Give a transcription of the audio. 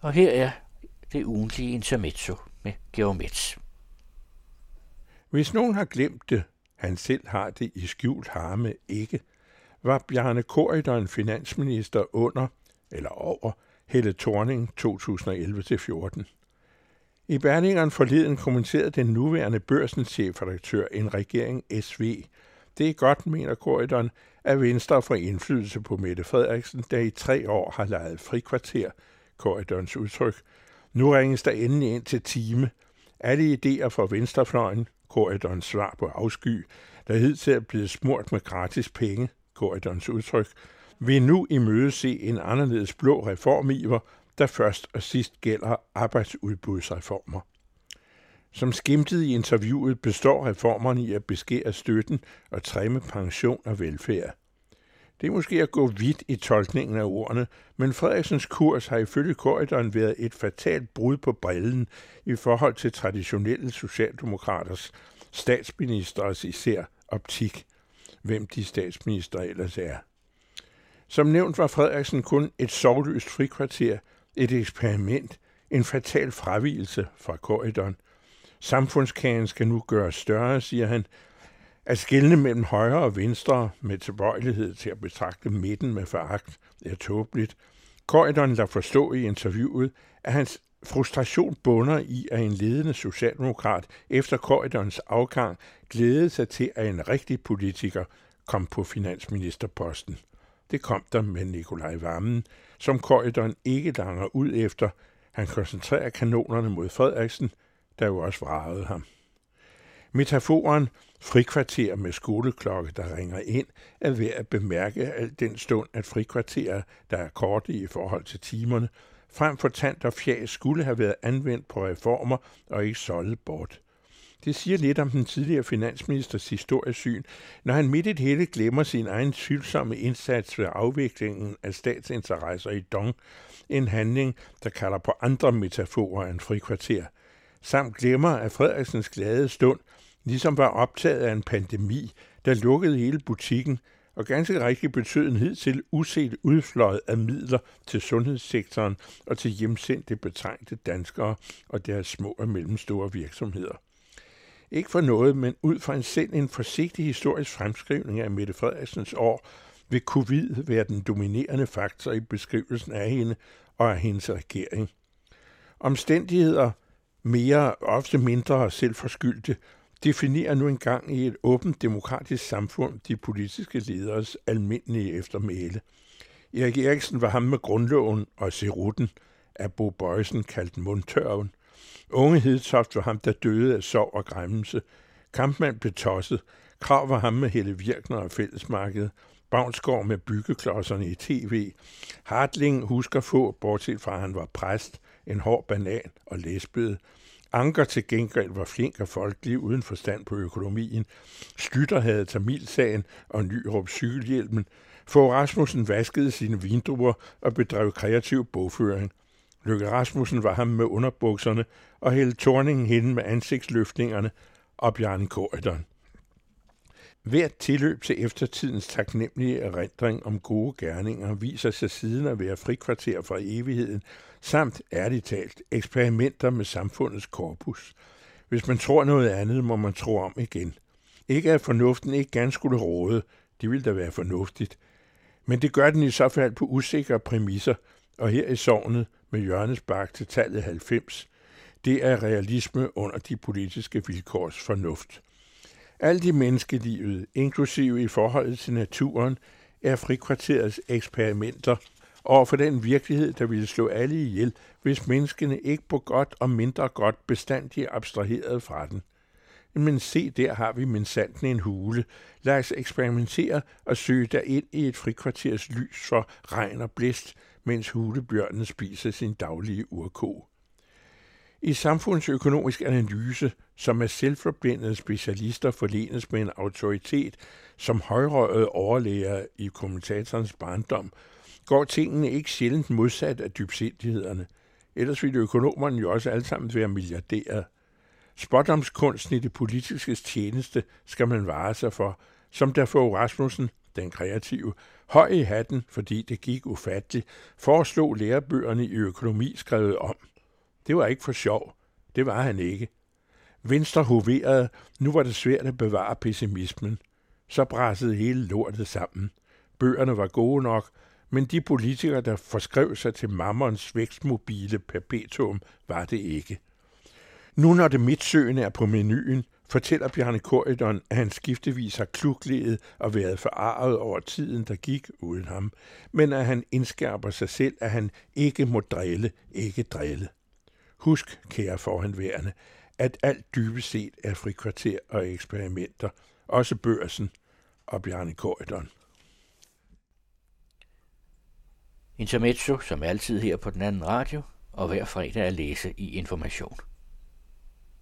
Og her er det ugentlige intermezzo med Geomets. Hvis nogen har glemt det, han selv har det i skjult harme ikke, var Bjarne Korydon finansminister under, eller over, Helle Thorning 2011-14. I Berlingeren forleden kommenterede den nuværende børsens chefredaktør en regering SV. Det er godt, mener Korydon, at Venstre får indflydelse på Mette Frederiksen, der i tre år har lejet frikvarter, korridorens udtryk. Nu ringes der endelig ind til time. Alle idéer fra venstrefløjen, korridorens svar på afsky, der hidtil er blevet smurt med gratis penge, korridorens udtryk, vil nu i møde se en anderledes blå reformiver, der først og sidst gælder arbejdsudbudsreformer. Som skimtet i interviewet består reformerne i at beskære støtten og træmme pension og velfærd. Det er måske at gå vidt i tolkningen af ordene, men Frederiksens kurs har ifølge korridoren været et fatalt brud på brillen i forhold til traditionelle socialdemokraters, statsministers især optik, hvem de statsminister ellers er. Som nævnt var Frederiksen kun et sovløst frikvarter, et eksperiment, en fatal fravielse fra korridoren. Samfundskagen skal nu gøres større, siger han, at skille mellem højre og venstre med tilbøjelighed til at betragte midten med foragt er tåbeligt. Korridoren lader forstå i interviewet, at hans frustration bunder i, at en ledende socialdemokrat efter korridorens afgang glædede sig til, at en rigtig politiker kom på finansministerposten. Det kom der med Nikolaj Vammen, som korridoren ikke langer ud efter. Han koncentrerer kanonerne mod Frederiksen, der jo også vragede ham. Metaforen frikvarter med skoleklokke, der ringer ind, er ved at bemærke al den stund, at frikvarterer, der er korte i forhold til timerne, frem for tand og fjæs skulle have været anvendt på reformer og ikke solgt bort. Det siger lidt om den tidligere finansministers historiesyn, når han midt i det hele glemmer sin egen tvivlsomme indsats ved afviklingen af statsinteresser i Dong, en handling, der kalder på andre metaforer end frikvarter, samt glemmer, at Frederiksens glade stund ligesom var optaget af en pandemi, der lukkede hele butikken, og ganske rigtigt betød en hidtil uset udfløjet af midler til sundhedssektoren og til hjemsendte betrængte danskere og deres små og mellemstore virksomheder. Ikke for noget, men ud fra en selv en forsigtig historisk fremskrivning af Mette Frederiksens år, vil covid være den dominerende faktor i beskrivelsen af hende og af hendes regering. Omstændigheder, mere ofte mindre selvforskyldte, definerer nu engang i et åbent demokratisk samfund de politiske lederes almindelige eftermæle. Erik Eriksen var ham med grundloven og Serutten, af Bo Bøjsen kaldt mundtørven. Unge Hedtoft var ham, der døde af sorg og græmmelse. Kampmand blev tosset. Krav var ham med Helle Virkner og fællesmarkedet. Bavnsgaard med byggeklodserne i tv. Hartling husker få, bortset fra at han var præst, en hård banan og lesbede. Anker til gengæld var flink og folkelig uden forstand på økonomien. Skytter havde Tamilsagen og Nyrup cykelhjelmen. For Rasmussen vaskede sine vindruer og bedrev kreativ bogføring. Løkke Rasmussen var ham med underbukserne, og hældte Torningen hende med ansigtsløftningerne og Bjarne Korydon. Hvert tilløb til eftertidens taknemmelige erindring om gode gerninger viser sig siden at være frikvarter fra evigheden, samt ærligt talt eksperimenter med samfundets korpus. Hvis man tror noget andet, må man tro om igen. Ikke at fornuften ikke gerne skulle råde, det ville da være fornuftigt. Men det gør den i så fald på usikre præmisser, og her i sovnet med Jørgens Bak til tallet 90. Det er realisme under de politiske vilkårs fornuft. Alt i menneskelivet, inklusive i forholdet til naturen, er frikvarterets eksperimenter over for den virkelighed, der ville slå alle ihjel, hvis menneskene ikke på godt og mindre godt bestandigt abstraheret fra den. Men se, der har vi mindsanden en hule. Lad os eksperimentere og søge der ind i et frikvarters lys for regn og blæst, mens hulebjørnen spiser sin daglige urko. I samfundsøkonomisk analyse, som er selvforblindede specialister forlenes med en autoritet som højrøget overlæger i kommentatorens barndom, går tingene ikke sjældent modsat af dybsindighederne. Ellers ville økonomerne jo også alle sammen være milliardærer. Spotdomskunsten i det politiske tjeneste skal man vare sig for, som der for Rasmussen, den kreative, Høj i hatten, fordi det gik ufatteligt, foreslog lærebøgerne i økonomi skrevet om. Det var ikke for sjov. Det var han ikke. Venstre hoverede, nu var det svært at bevare pessimismen. Så brassede hele lortet sammen. Bøgerne var gode nok, men de politikere, der forskrev sig til mammerens vækstmobile perpetuum, var det ikke. Nu når det midtsøen er på menuen, fortæller Bjarne Korydon, at han skiftevis har klukledet og været forarvet over tiden, der gik uden ham, men at han indskærper sig selv, at han ikke må drille, ikke drille. Husk, kære forhenværende, at alt dybest set er frikvarter og eksperimenter, også børsen og Bjarne Korydon. Intermezzo, som altid her på den anden radio, og hver fredag at læse i Information.